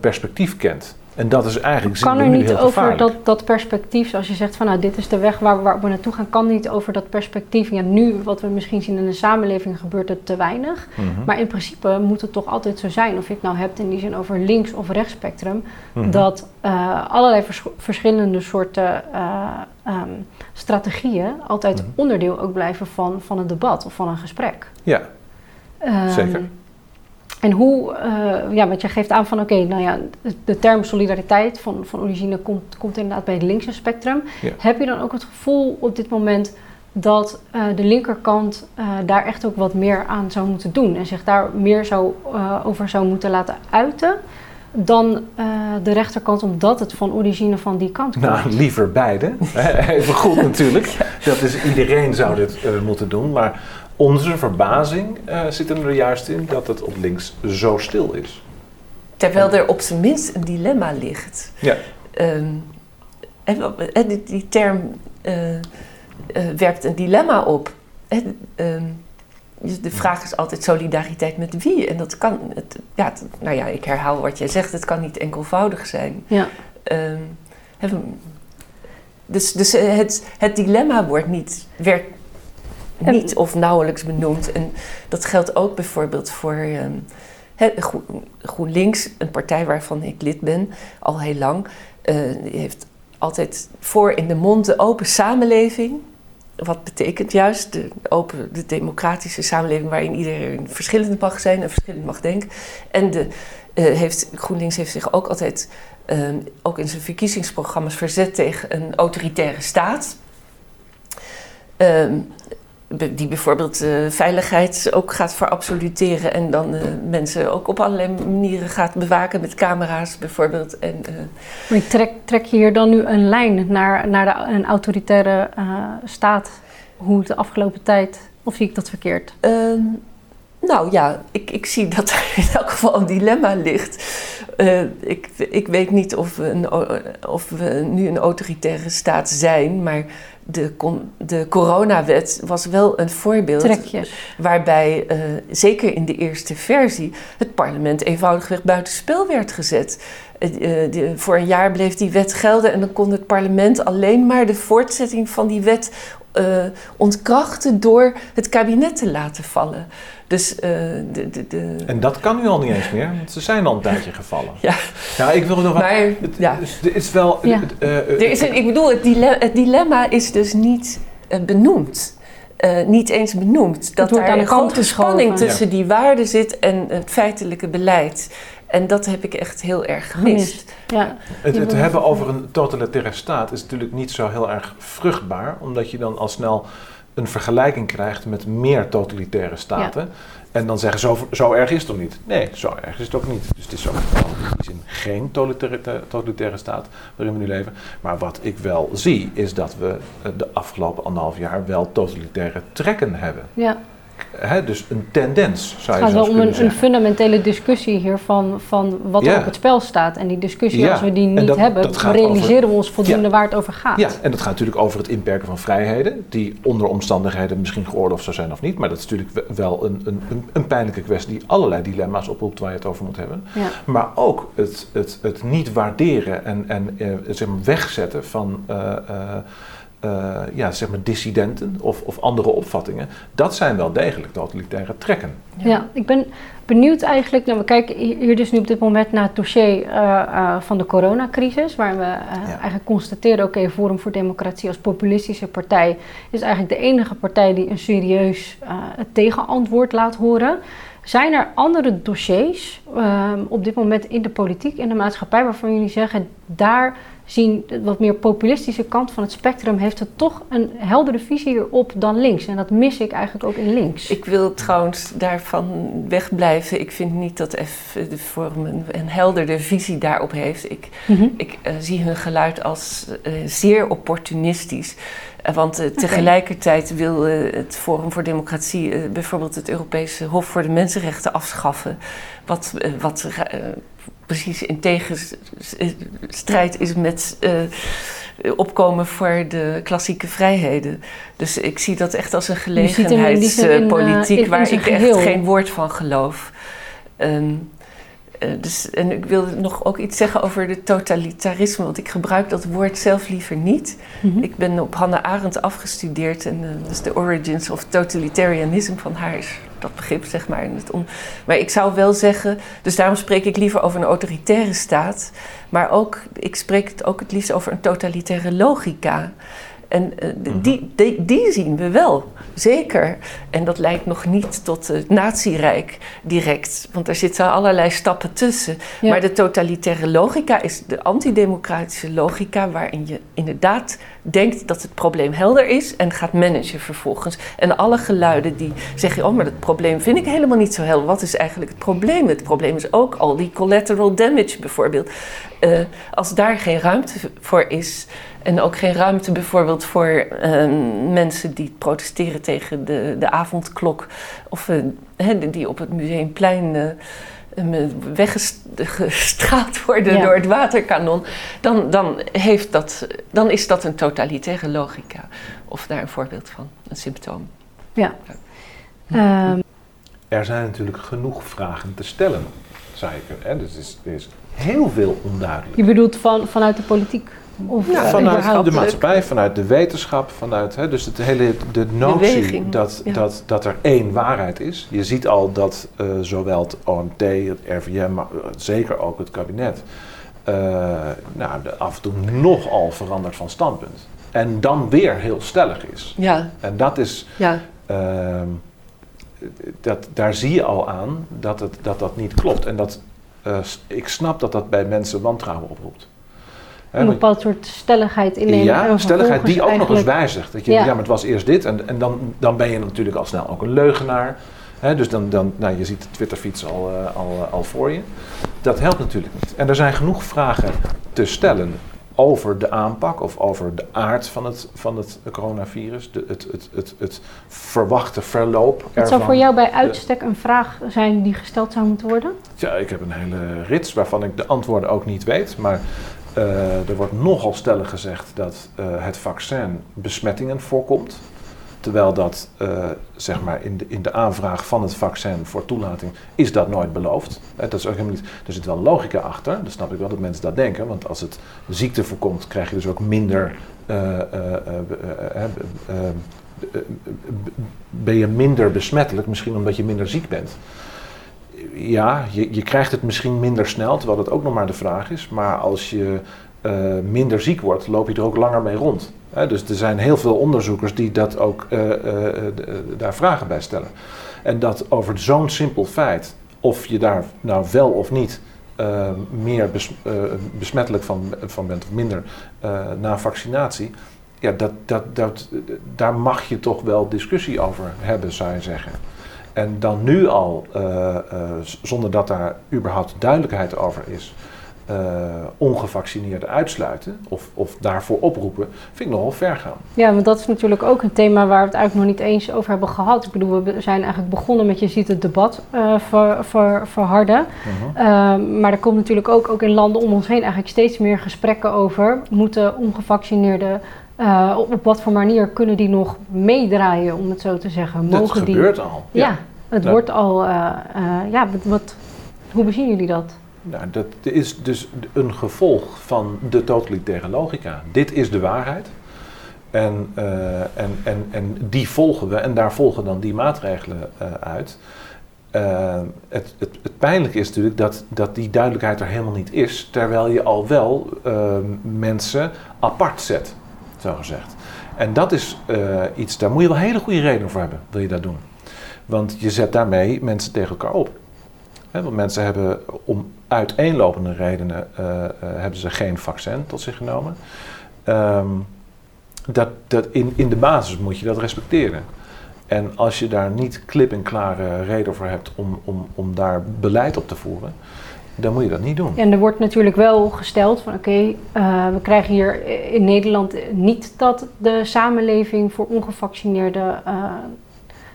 perspectief kent. En dat is eigenlijk kan er niet over dat, dat perspectief, zoals je zegt van nou dit is de weg waar, waar we naartoe gaan, kan niet over dat perspectief. Ja, nu wat we misschien zien in de samenleving gebeurt het te weinig. Mm -hmm. Maar in principe moet het toch altijd zo zijn, of je het nou hebt in die zin over links of rechtsspectrum, mm -hmm. dat uh, allerlei vers verschillende soorten uh, um, strategieën altijd mm -hmm. onderdeel ook blijven van, van een debat of van een gesprek. Ja, um, zeker. En hoe, uh, ja, want je geeft aan van oké, okay, nou ja, de term solidariteit van, van origine komt, komt inderdaad bij het linkse spectrum. Ja. Heb je dan ook het gevoel op dit moment dat uh, de linkerkant uh, daar echt ook wat meer aan zou moeten doen en zich daar meer zou, over zou moeten laten uiten? dan uh, de rechterkant, omdat het van origine van die kant komt? Nou, liever beide. Even goed natuurlijk. Dat is, iedereen zou dit uh, moeten doen. Maar onze verbazing uh, zit er juist in dat het op links zo stil is. Terwijl er op zijn minst een dilemma ligt. Ja. Um, en, die, die, term werpt een dilemma op. En, um, de vraag is altijd solidariteit met wie. En dat kan, het, ja, het, nou ja, ik herhaal wat jij zegt, het kan niet enkelvoudig zijn. Ja. Um, dus dus het, het dilemma wordt niet, werd niet of nauwelijks benoemd. En dat geldt ook bijvoorbeeld voor um, GroenLinks, een partij waarvan ik lid ben, al heel lang. Uh, heeft altijd voor in de mond de open samenleving wat betekent juist de open, de democratische samenleving waarin iedereen verschillend mag zijn en verschillend mag denken. En de, uh, heeft, GroenLinks heeft zich ook altijd, uh, ook in zijn verkiezingsprogramma's, verzet tegen een autoritaire staat. Die bijvoorbeeld uh, veiligheid ook gaat verabsoluteren en dan uh, mensen ook op allerlei manieren gaat bewaken met camera's bijvoorbeeld. En, uh, maar trek, trek je hier dan nu een lijn naar, naar de, een autoritaire staat, hoe het de afgelopen tijd, of zie ik dat verkeerd? Ehm, nou ja, ik, ik zie dat er in elk geval een dilemma ligt. Ik, ik weet niet of we, een, of we nu een autoritaire staat zijn, maar de, de coronawet was wel een voorbeeld Trekjes. waarbij, uh, zeker in de eerste versie, het parlement eenvoudigweg buitenspel werd gezet. Uh, de, voor een jaar bleef die wet gelden en dan kon het parlement alleen maar de voortzetting van die wet uh, ontkrachten door het kabinet te laten vallen. Dus, uh, de, de, de... En dat kan nu al niet eens meer, want ze zijn al een tijdje gevallen. Ja, ja ik wil nog maar, het, ja. Het is wel. Ja. Uh, er is een, ik bedoel, het dilemma, het dilemma is dus niet benoemd. Uh, niet eens benoemd. Dat daar een grote spanning tussen ja. die waarden zit en het feitelijke beleid. En dat heb ik echt heel erg gemist. gemist. Ja. Het, het hebben over een totalitaire staat is natuurlijk niet zo heel erg vruchtbaar, omdat je dan al snel een vergelijking krijgt met meer totalitaire staten. Ja. En dan zeggen zo, zo erg is het toch niet? Nee, zo erg is het ook niet. Dus het is zo in die zin geen totalitaire, totalitaire staat waarin we nu leven. Maar wat ik wel zie, is dat we de afgelopen anderhalf jaar wel totalitaire trekken hebben. Ja. He, dus een tendens, zou je Het gaat wel om een, een, fundamentele discussie hier van, van wat er op het spel staat. En die discussie, ja. als we die niet dat, hebben, dat realiseren over, we ons voldoende ja. waar het over gaat. Ja, en dat gaat natuurlijk over het inperken van vrijheden, die onder omstandigheden misschien geoorloofd zou zijn of niet. Maar dat is natuurlijk wel een, een, een pijnlijke kwestie die allerlei dilemma's oproept waar je het over moet hebben. Maar ook het, het, het niet waarderen en, en zeg maar wegzetten van... Uh, uh, eh, ja, zeg maar dissidenten of, of andere opvattingen, dat zijn wel degelijk totalitaire trekken. Ja. ik ben benieuwd eigenlijk. Nou, we kijken hier dus nu op dit moment naar het dossier eh, eh, van de coronacrisis, waar we eigenlijk constateren: oké, Forum voor Democratie als populistische partij is eigenlijk de enige partij die een serieus tegenantwoord laat horen. Zijn er andere dossiers ehm, op dit moment in de politiek, in de maatschappij, waarvan jullie zeggen, daar zien de wat meer populistische kant van het spectrum heeft er toch een heldere visie op dan links. En dat mis ik eigenlijk ook in links. Ik wil trouwens daarvan wegblijven. Ik vind niet dat F de Forum een, een heldere visie daarop heeft. Ik, mhm. ik uh, zie hun geluid als uh, zeer opportunistisch. Uh, want tegelijkertijd wil het Forum voor Democratie bijvoorbeeld het Europese Hof voor de Mensenrechten afschaffen. Wat, wat precies in tegenstrijd is met uh, opkomen voor de klassieke vrijheden. Dus ik zie dat echt als een gelegenheidspolitiek uh, waar ik echt geen woord van geloof. Um, uh, dus, en ik wil nog ook iets zeggen over de totalitarisme, want ik gebruik dat woord zelf liever niet. Mm -hmm. Ik ben op Hannah Arendt afgestudeerd en uh, dus de Origins of Totalitarianism van haar is dat begrip, zeg maar. maar ik zou wel zeggen, dus daarom spreek ik liever over een autoritaire staat, maar ook, ik spreek het ook het liefst over een totalitaire logica. En uh, die, die, die, zien we wel, zeker. En dat leidt nog niet tot het nazi-rijk direct, want er zitten allerlei stappen tussen. Maar de totalitaire logica is de antidemocratische logica, waarin je inderdaad denkt dat het probleem helder is en gaat managen vervolgens. En alle geluiden die zeggen: Oh, maar dat probleem vind ik helemaal niet zo helder. Wat is eigenlijk het probleem? Het probleem is ook al die collateral damage bijvoorbeeld. Uh, als daar geen ruimte voor is. En ook geen ruimte bijvoorbeeld voor uh, mensen die protesteren tegen de, de avondklok. Of uh, die op het museumplein uh, weggestraald worden door het waterkanon. Dan, dan, heeft dat, dan is dat een totalitaire logica. Of daar een voorbeeld van, een symptoom. Ja. ja. Um. Er zijn natuurlijk genoeg vragen te stellen, zei ik. Hè? Dus er is, er is heel veel onduidelijk. Je bedoelt van, vanuit de politiek? Of ja, vanuit de maatschappij, vanuit de wetenschap, vanuit hè, dus het hele, de notie dat, dat, dat er één waarheid is. Je ziet al dat uh, zowel het OMT, het RVM, maar uh, zeker ook het kabinet, uh, nou, af en toe nogal verandert van standpunt. En dan weer heel stellig is. Ja. En dat is. Ja. Ehm, dat, daar zie je al aan dat, het, dat dat niet klopt. En dat, ik snap dat dat bij mensen wantrouwen oproept een bepaald soort stelligheid innemen. Ja, stelligheid die ook nog eens wijzigt. Dat je, ja. maar het was eerst dit en, en dan, dan ben je natuurlijk al snel ook een leugenaar. dus dan, dan, nou, je ziet de Twitterfiets al, uh, al, uh, al voor je. Dat helpt natuurlijk niet. En er zijn genoeg vragen te stellen over de aanpak of over de aard van het, van het coronavirus, de, het, het, het, het verwachte verloop. Wat ervan. zou voor jou bij uitstek een vraag zijn die gesteld zou moeten worden? Ja, ik heb een hele rits waarvan ik de antwoorden ook niet weet. Maar uh, er wordt nogal stellig gezegd dat uh, het vaccin besmettingen voorkomt. Terwijl dat, uh, zeg maar, in de, in de aanvraag van het vaccin voor toelating is dat nooit beloofd. dat is ook helemaal er zit wel logica achter, dat snap ik wel dat mensen dat denken. Want als het ziekte voorkomt, krijg je dus ook minder. ben je minder besmettelijk, misschien omdat je minder ziek bent ja, je, je krijgt het misschien minder snel, terwijl dat ook nog maar de vraag is. Maar als je uh, minder ziek wordt, loop je er ook langer mee rond. dus er zijn heel veel onderzoekers die dat ook, uh, uh, daar vragen bij stellen. En dat over zo'n simpel feit, of je daar nou wel of niet meer bes, besmettelijk van, van bent of minder na vaccinatie, ja, dat, dat, dat, daar mag je toch wel discussie over hebben, zou je zeggen. En dan nu al, uh, uh, zonder dat daar überhaupt duidelijkheid over is, uh, ongevaccineerden uitsluiten of, of daarvoor oproepen, vind ik nogal ver gaan. Ja, want dat is natuurlijk ook een thema waar we het eigenlijk nog niet eens over hebben gehad. Ik bedoel, we zijn eigenlijk begonnen met, je ziet het debat ver, ver, verharden. -huh. maar er komt natuurlijk ook, ook in landen om ons heen eigenlijk steeds meer gesprekken over, moeten ongevaccineerden uh, op, wat voor manier kunnen die nog meedraaien, om het zo te zeggen? Mogen dat gebeurt al. Ja, het wordt al. Uh, uh, ja, wat, hoe bezien jullie dat? Nou, dat is dus een gevolg van de totalitaire logica. Dit is de waarheid. En, eh, en, en, en die volgen we en daar volgen dan die maatregelen uh, uit. Uh, het, het, het, pijnlijke is natuurlijk dat, dat die duidelijkheid er helemaal niet is, terwijl je al wel mensen apart zet, zo gezegd. En dat is iets, daar moet je wel hele goede redenen voor hebben, wil je dat doen. Want je zet daarmee mensen tegen elkaar op. want mensen hebben om uiteenlopende redenen hebben ze geen vaccin tot zich genomen. Um, dat, dat in, in de basis moet je dat respecteren. En als je daar niet klip en klare reden voor hebt om, om, om daar beleid op te voeren, dan moet je dat niet doen. En er wordt natuurlijk wel gesteld van oké, uh, we krijgen hier in Nederland niet dat de samenleving voor ongevaccineerden uh,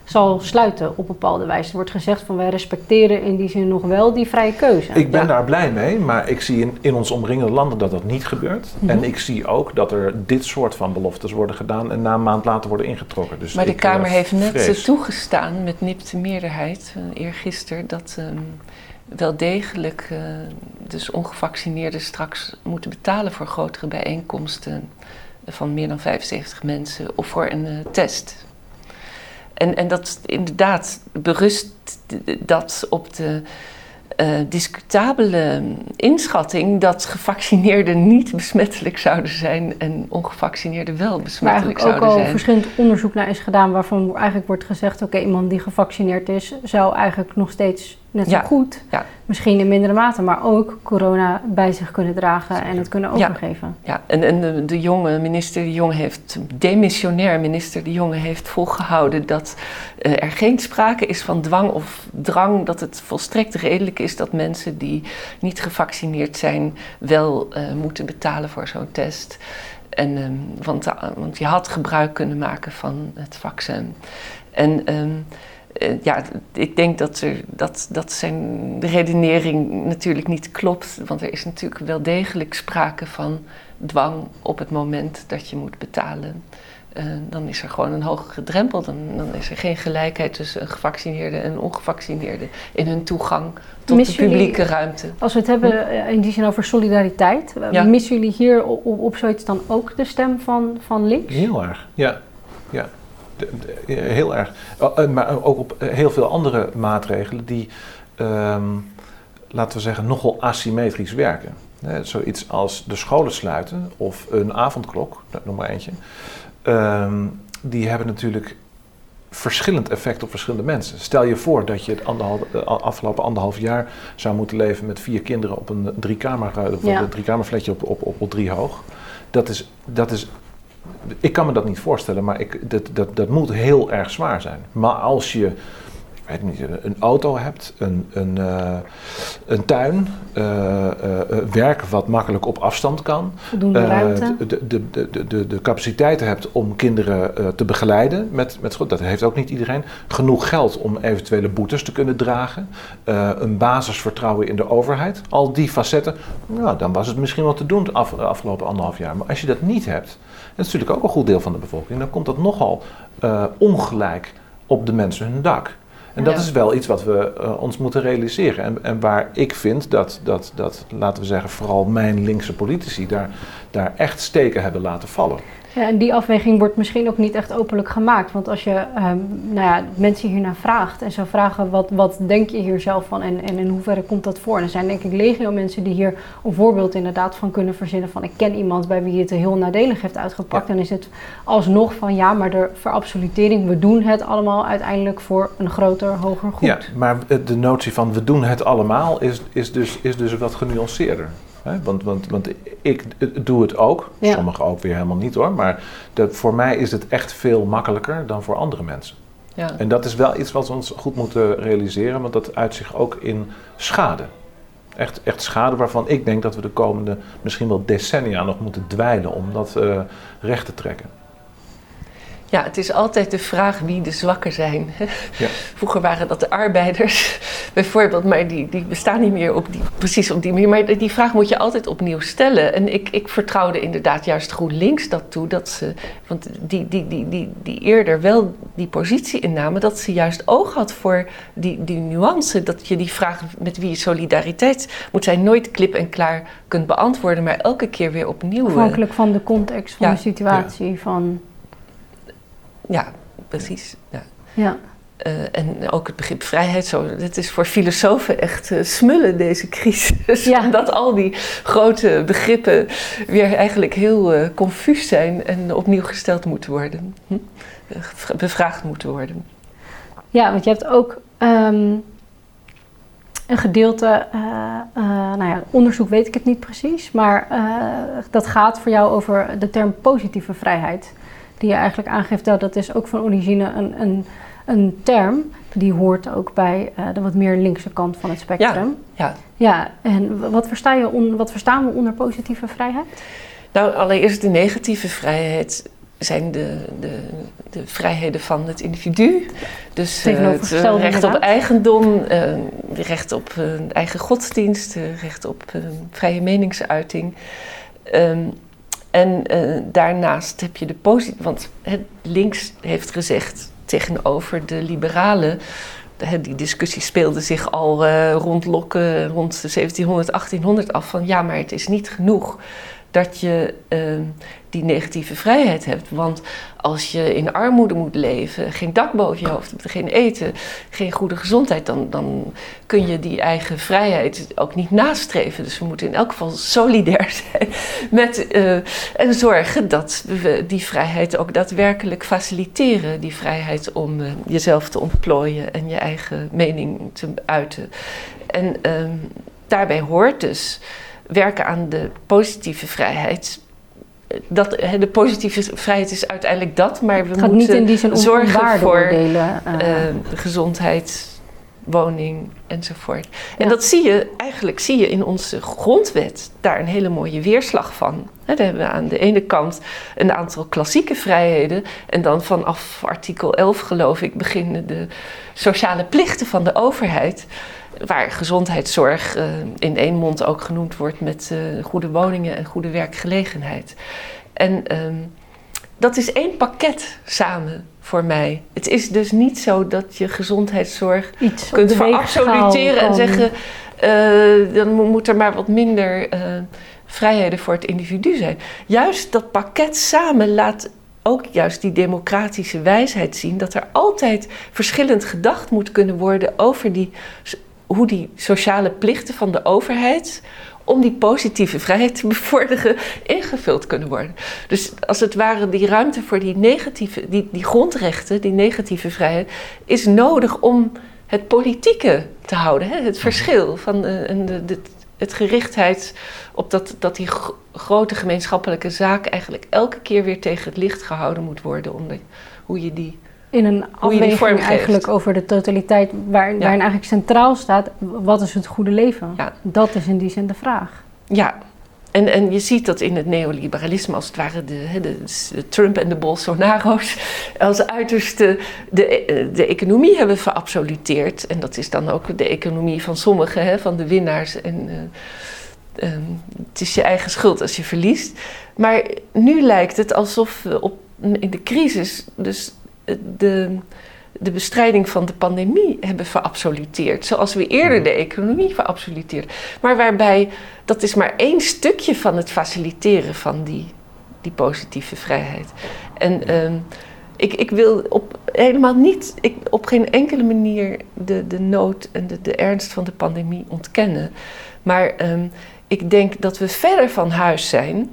zal sluiten op bepaalde wijze. Er wordt gezegd van wij respecteren in die zin nog wel die vrije keuze. Ik ben daar blij mee, maar ik zie in, in ons omringende landen dat dat niet gebeurt. Mhm. En ik zie ook dat er dit soort van beloftes worden gedaan en na een maand later worden ingetrokken. Dus maar de ik, Kamer uh, heeft net vrees. toegestaan met nipte meerderheid, uh, eergisteren, dat um, wel degelijk uh, dus ongevaccineerden straks moeten betalen voor grotere bijeenkomsten van meer dan 75 mensen of voor een test. En, en dat inderdaad berust dat op de uh, discutabele inschatting dat gevaccineerden niet besmettelijk zouden zijn en ongevaccineerden wel besmettelijk zouden zijn. Waar ook al verschillend onderzoek naar is gedaan waarvan eigenlijk wordt gezegd: oké, okay, iemand die gevaccineerd is, zou eigenlijk nog steeds net zo ja. goed, ja. misschien in mindere mate, maar ook corona bij zich kunnen dragen en het kunnen overgeven. Ja, ja. en, en de, de, jonge minister De Jonge heeft, demissionair minister De Jonge heeft volgehouden dat uh, er geen sprake is van dwang of drang, dat het volstrekt redelijk is dat mensen die niet gevaccineerd zijn wel uh, moeten betalen voor zo'n test. En, um, want, uh, want je had gebruik kunnen maken van het vaccin. En um, uh, ja, ik denk dat, er, dat, dat zijn redenering natuurlijk niet klopt. Want er is natuurlijk wel degelijk sprake van dwang op het moment dat je moet betalen. Uh, dan is er gewoon een hogere drempel. Dan, dan, is er geen gelijkheid tussen een gevaccineerde en een ongevaccineerde in hun toegang tot Missen de publieke jullie, ruimte. Als we het hebben uh, in die zin over solidariteit, Ja. missen jullie hier op, op, op zoiets dan ook de stem van, van links? Heel erg, ja. ja. Heel erg. Eh, maar ook op eh, heel veel andere maatregelen die, ehm, laten we zeggen, nogal asymmetrisch werken. Zoiets als de scholen sluiten of een avondklok, nou, noem maar eentje. Ehm, die hebben natuurlijk verschillend effect op verschillende mensen. Stel je voor dat je het anderhalf, de afgelopen anderhalf jaar zou moeten leven met vier kinderen op een driekamer, Ja. een driekamerfletje op, op, op, op drie hoog. Dat is, dat is ik kan me dat niet voorstellen, maar ik, dat, dat, dat moet heel erg zwaar zijn. Maar als je, ik weet niet, een- auto hebt, een, een, eh, een tuin, eh, werk wat makkelijk op afstand kan, Voldoende ruimte? de, de, de, de, de, capaciteiten hebt om kinderen te begeleiden met, met school, dat heeft ook niet iedereen. Genoeg geld om eventuele boetes te kunnen dragen, een basisvertrouwen in de overheid. Al die facetten, nou, dan was het misschien wel te doen de af, afgelopen anderhalf jaar. Maar als je dat niet hebt, dat is natuurlijk ook een goed deel van de bevolking, dan komt dat nogal eh, ongelijk op de mensen hun dak. En dat Ja. is wel iets wat we eh, ons moeten realiseren. En, en waar ik vind dat, dat, dat, laten we zeggen, vooral mijn linkse politici daar, daar echt steken hebben laten vallen. Ja, en die afweging wordt misschien ook niet echt openlijk gemaakt. Want als je ehm, nou ja, mensen hiernaar vraagt en zou vragen wat, wat denk je hier zelf van en, en in hoeverre komt dat voor? En er zijn denk ik legio mensen die hier een voorbeeld inderdaad van kunnen verzinnen van ik ken iemand bij wie het heel nadelig heeft uitgepakt. Ja. Dan is het alsnog van ja, maar de verabsolutering, we doen het allemaal uiteindelijk voor een groter, hoger goed. Ja, maar de notie van we doen het allemaal is, is, dus, is dus wat genuanceerder. Hè? Want, want, want ik doe het ook, Ja. sommigen ook weer helemaal niet hoor. Maar voor mij is het echt veel makkelijker dan voor andere mensen. Ja. En dat is wel iets wat we ons goed moeten realiseren, want dat uit zich ook in schade. Echt, echt schade waarvan ik denk dat we de komende misschien wel decennia nog moeten dweilen om dat eh, recht te trekken. Ja, het is altijd de vraag wie de zwakken zijn. Ja. Vroeger waren dat de arbeiders bijvoorbeeld, maar die, die bestaan niet meer op die, precies op die manier. Maar die vraag moet je altijd opnieuw stellen. En ik, ik vertrouwde inderdaad juist GroenLinks dat toe, dat ze, want die, die, die, die, die eerder wel die positie innamen, dat ze juist oog had voor die, die nuance. Dat je die vraag met wie je solidariteit moet zijn nooit klip en klaar kunt beantwoorden, maar elke keer weer opnieuw. Afhankelijk van de context van Ja. de situatie. Van, ja, precies. Ja. Ja. Uh, en ook het begrip vrijheid, zo, het is voor filosofen echt uh, smullen, deze crisis. Ja. Omdat al die grote begrippen weer eigenlijk heel uh, confuus zijn en opnieuw gesteld moeten worden. Hm? Bevraagd moeten worden. Ja, want je hebt ook um, een gedeelte, nou ja, onderzoek weet ik het niet precies, maar dat gaat voor jou over de term positieve vrijheid. Die je eigenlijk aangeeft dat dat is ook van origine een, een een term die hoort ook bij uh, de wat meer linkse kant van het spectrum. Ja. Ja, en wat, versta je on, wat verstaan we onder positieve vrijheid? Nou, allereerst de negatieve vrijheid zijn de, de, de vrijheden van het individu. Dus uh, het recht op eigendom, uh, recht op eigen godsdienst, recht op vrije meningsuiting. Um, en daarnaast heb je de positieve, want links heeft gezegd tegenover de liberalen. Die discussie speelde zich al uh, rond Lokken rond 1700, 1800 af. Van ja, maar het is niet genoeg dat je uh, die negatieve vrijheid hebt. Want als je in armoede moet leven, geen dak boven je hoofd geen eten, geen goede gezondheid, dan, dan kun je die eigen vrijheid ook niet nastreven. Dus we moeten in elk geval solidair zijn met, uh, en zorgen dat we die vrijheid ook daadwerkelijk faciliteren. Die vrijheid om uh, jezelf te ontplooien en je eigen mening te uiten. En uh, daarbij hoort dus werken aan de positieve vrijheid dat, de positieve vrijheid is uiteindelijk dat, maar we moeten niet in die zin zorgen voor uh, gezondheid, woning enzovoort. En dat zie je eigenlijk zie je in onze grondwet daar een hele mooie weerslag van. He, daar hebben we aan de ene kant een aantal klassieke vrijheden en dan vanaf artikel 11 geloof ik beginnen de sociale plichten van de overheid waar gezondheidszorg uh, in één mond ook genoemd wordt met uh, goede woningen en goede werkgelegenheid. En um, dat is één pakket samen voor mij. Het is dus niet zo dat je gezondheidszorg Iets kunt verabsoluteren en zeggen: uh, dan moet er maar wat minder vrijheden voor het individu zijn. Juist dat pakket samen laat ook juist die democratische wijsheid zien dat er altijd verschillend gedacht moet kunnen worden over die hoe die sociale plichten van de overheid om die positieve vrijheid te bevorderen ingevuld kunnen worden. Dus als het ware die ruimte voor die negatieve, die, die grondrechten, die negatieve vrijheid, is nodig om het politieke te houden. Hè? Het verschil van uh, de, de, het gerichtheid op dat, dat die grote gemeenschappelijke zaak eigenlijk elke keer weer tegen het licht gehouden moet worden. Om hoe je die in een afweging eigenlijk over de totaliteit, waar, waarin eigenlijk centraal staat, wat is het goede leven? Ja. Dat is in die zin de vraag. Ja, en, en je ziet dat in het neoliberalisme, als het ware de, de, de Trump en de Bolsonaro's, als uiterste de, de economie hebben verabsoluteerd. En dat is dan ook de economie van sommigen, hè, van de winnaars. En uh, het is je eigen schuld als je verliest. Maar nu lijkt het alsof we op, in de crisis dus de, de bestrijding van de pandemie hebben verabsoluteerd. Zoals we eerder mhm. de economie verabsoluteerden. Maar waarbij dat is maar één stukje van het faciliteren van die, die positieve vrijheid. En ehm, ik, ik wil op, helemaal niet, ik, op geen enkele manier de, de nood en de, de ernst van de pandemie ontkennen. Maar ehm, ik denk dat we verder van huis zijn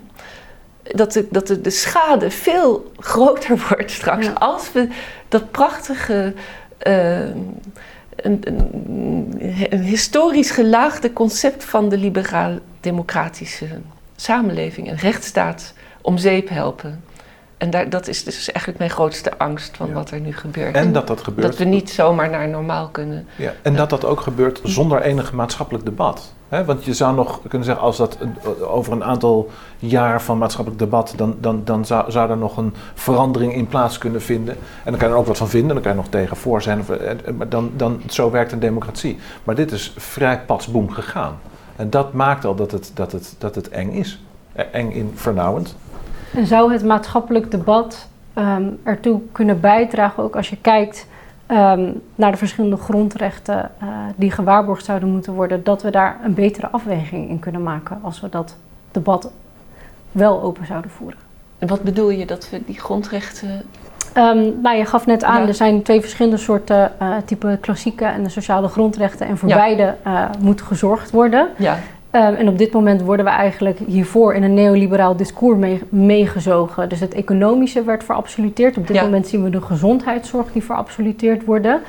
dat de, dat de, de schade veel groter wordt straks. Als we dat prachtige, uh, een, een, een, historisch gelaagde concept van de liberaal-democratische samenleving en rechtsstaat om zeep helpen. En daar, dat is dus eigenlijk mijn grootste angst van wat er nu gebeurt. En dat dat gebeurt. Dat we niet zomaar naar normaal kunnen. Ja, en dat dat ook gebeurt zonder enig maatschappelijk debat. want je zou nog kunnen zeggen, als dat over een aantal jaar van maatschappelijk debat, dan, dan, dan zou, zou er nog een verandering in plaats kunnen vinden. En dan kan je er ook wat van vinden, dan kan je nog tegen voor zijn. Maar dan, dan, zo werkt een democratie. Maar dit is vrij patsboom gegaan. En dat maakt al dat het, dat het, dat het eng is. Eng in vernauwend. En zou het maatschappelijk debat um, ertoe kunnen bijdragen, ook als je kijkt um, naar de verschillende grondrechten uh, die gewaarborgd zouden moeten worden, dat we daar een betere afweging in kunnen maken als we dat debat wel open zouden voeren? En wat bedoel je dat we die grondrechten Um, nou, je gaf net aan, Ja. er zijn twee verschillende soorten uh, type klassieke en de sociale grondrechten. En voor Ja. beide uh, moet gezorgd worden. Ja, en op dit moment worden we eigenlijk hiervoor in een neoliberaal discours mee- meegezogen. Dus het economische werd verabsoluteerd. Op dit Ja. moment zien we de gezondheidszorg die verabsoluteerd worden.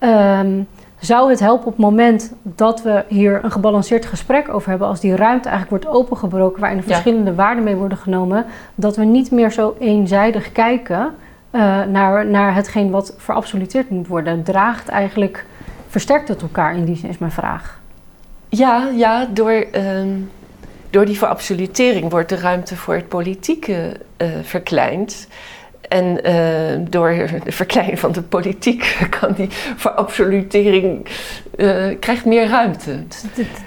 Um, zou het helpen op het moment dat we hier een gebalanceerd gesprek over hebben, als die ruimte eigenlijk wordt opengebroken, waarin er Ja. verschillende waarden mee worden genomen, dat we niet meer zo eenzijdig kijken uh, naar, naar hetgeen wat verabsoluteerd moet worden? Draagt eigenlijk, versterkt het elkaar in die zin, is mijn vraag. Ja, ja door, ehm, door die verabsolutering wordt de ruimte voor het politieke eh, verkleind. En eh, door de verkleining van de politiek kan die verabsolutering eh krijgt meer ruimte.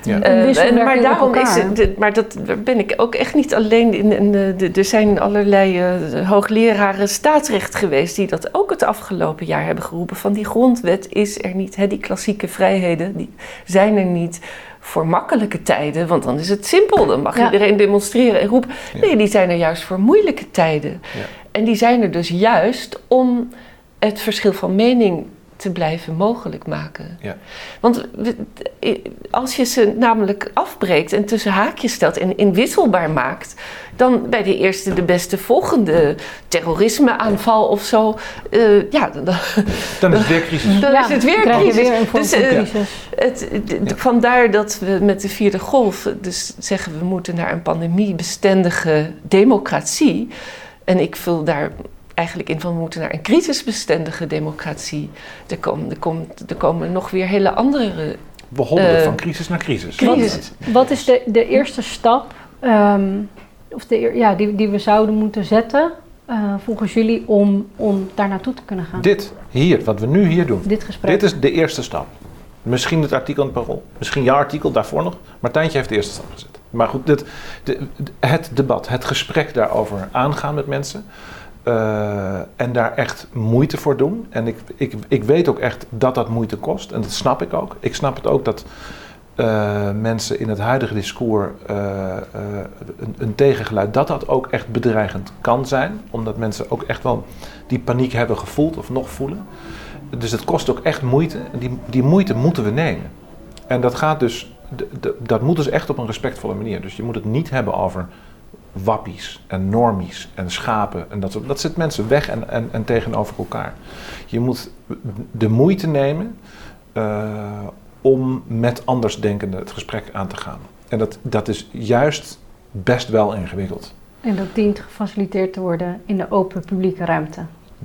Ja. Een Eh, wisselwerking maar daarom is het, maar dat ben ik ook echt niet alleen in. in de, de- er zijn allerlei eh, hoogleraren staatsrecht geweest die dat ook het afgelopen jaar hebben geroepen. Van die grondwet is er niet, hè, die klassieke vrijheden die zijn er niet voor makkelijke tijden, want dan is het simpel. Dan mag Ja. iedereen demonstreren en roepen. Ja. Nee, die zijn er juist voor moeilijke tijden. Ja. En die zijn er dus juist om het verschil van mening te blijven mogelijk maken. Ja. Want als je ze namelijk afbreekt en tussen haakjes stelt en inwisselbaar maakt, dan bij de eerste de beste volgende terrorismeaanval of zo, eh, ja, dan, Dan is het weer crisis. dan Ja, is het weer crisis. weer een Dus, eh, crisis. het, d- vandaar dat we met de vierde golf dus zeggen we moeten naar een pandemiebestendige democratie. En ik vul daar eigenlijk in van we moeten naar een crisisbestendige democratie. Er komen, er komt, er komen nog weer hele andere. We hobbelen Eh, van crisis naar crisis. crisis. Wat is de, de eerste stap ehm, of de, ja, die, die we zouden moeten zetten eh, volgens jullie om, om daar naartoe te kunnen gaan? Dit, hier, wat we nu hier doen. Dit gesprek. Dit is de eerste stap. Misschien het artikel in het Parool. Misschien jouw artikel daarvoor nog. Martijntje heeft de eerste stap gezet. Maar goed, dit, de- het debat, het gesprek daarover aangaan met mensen. Eh, en daar echt moeite voor doen. En ik, ik, ik weet ook echt dat dat moeite kost. En dat snap ik ook. Ik snap het ook dat eh, mensen in het huidige discours eh, een, een tegengeluid, dat dat ook echt bedreigend kan zijn. Omdat mensen ook echt wel die paniek hebben gevoeld of nog voelen. Dus het kost ook echt moeite. En die, die moeite moeten we nemen. En dat gaat dus, dat moet dus echt op een respectvolle manier. Dus je moet het niet hebben over wappies en normies en schapen. En dat, soort- dat zit mensen weg en, en, en tegenover elkaar. Je moet de moeite nemen eh, om met andersdenkenden het gesprek aan te gaan. En dat, dat is juist best wel ingewikkeld. En dat dient gefaciliteerd te worden in de open publieke ruimte.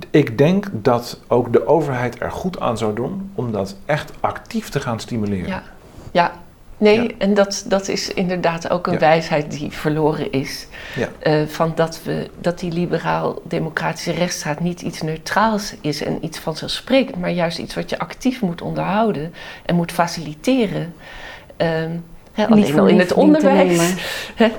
Ik denk dat ook de overheid er goed aan zou doen om dat echt actief te gaan stimuleren. Ja, ja. Nee, Ja. en dat, dat is inderdaad ook een Ja. wijsheid die verloren is. Ja. Eh, van dat, we, dat die liberaal-democratische rechtsstaat niet iets neutraals is en iets vanzelfsprekend, maar juist iets wat je actief moet onderhouden en moet faciliteren. Ehm, alleen al in het onderwijs. eh,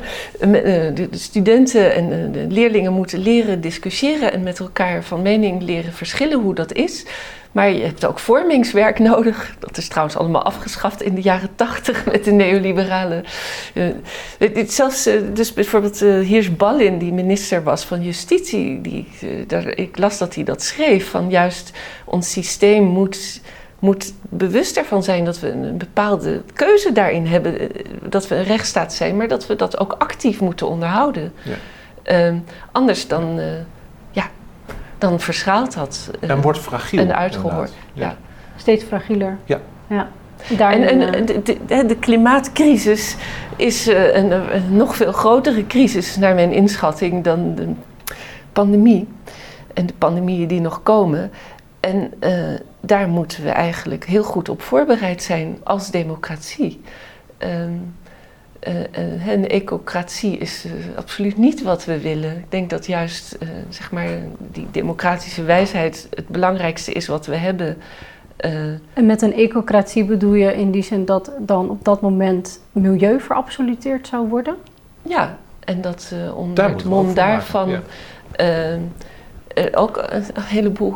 de, de studenten en eh, de leerlingen moeten leren discussiëren en met elkaar van mening leren verschillen hoe dat is. Maar je hebt ook vormingswerk nodig. Dat is trouwens allemaal afgeschaft in de jaren tachtig met de neoliberale. eh, zelfs, dus bijvoorbeeld Heers Ballin, die minister was van Justitie, die, daar, ik las dat hij dat schreef. Van juist ons systeem moet, moet bewust ervan zijn dat we een, bepaalde keuze daarin hebben. eh, Dat we een rechtsstaat zijn, maar dat we dat ook actief moeten onderhouden. Ja. Ehm, anders dan, eh, ja, dan verschaalt dat. eh, En wordt fragiel. en uitgehoord. Ja. Steeds fragieler. Ja. ja. Daarin, En, eh, en de, de, klimaatcrisis is eh, een, een nog veel grotere crisis, naar mijn inschatting, dan de pandemie. En de pandemieën die nog komen. En eh, daar moeten we eigenlijk heel goed op voorbereid zijn als democratie. Ehm, eh, eh, een ecocratie is eh, absoluut niet wat we willen. Ik denk dat juist eh, zeg maar, die democratische wijsheid het belangrijkste is wat we hebben. Eh, En met een ecocratie bedoel je in die zin dat dan op dat moment milieu verabsoluteerd zou worden? Ja, en dat eh onder Daar het maken, daarvan ja. eh, eh, ook een, heleboel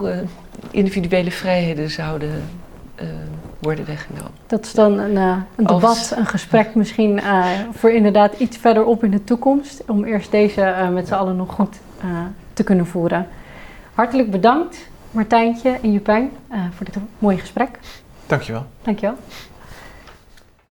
individuele vrijheden zouden eh, worden weggenomen. Dat is dan een, eh, een Als- debat, een gesprek misschien eh, voor inderdaad iets verderop in de toekomst. Om eerst deze eh, met z'n allen nog goed eh, te kunnen voeren. Hartelijk bedankt Martijntje en Jupijn uh, voor dit mooie gesprek. Dankjewel. Dankjewel.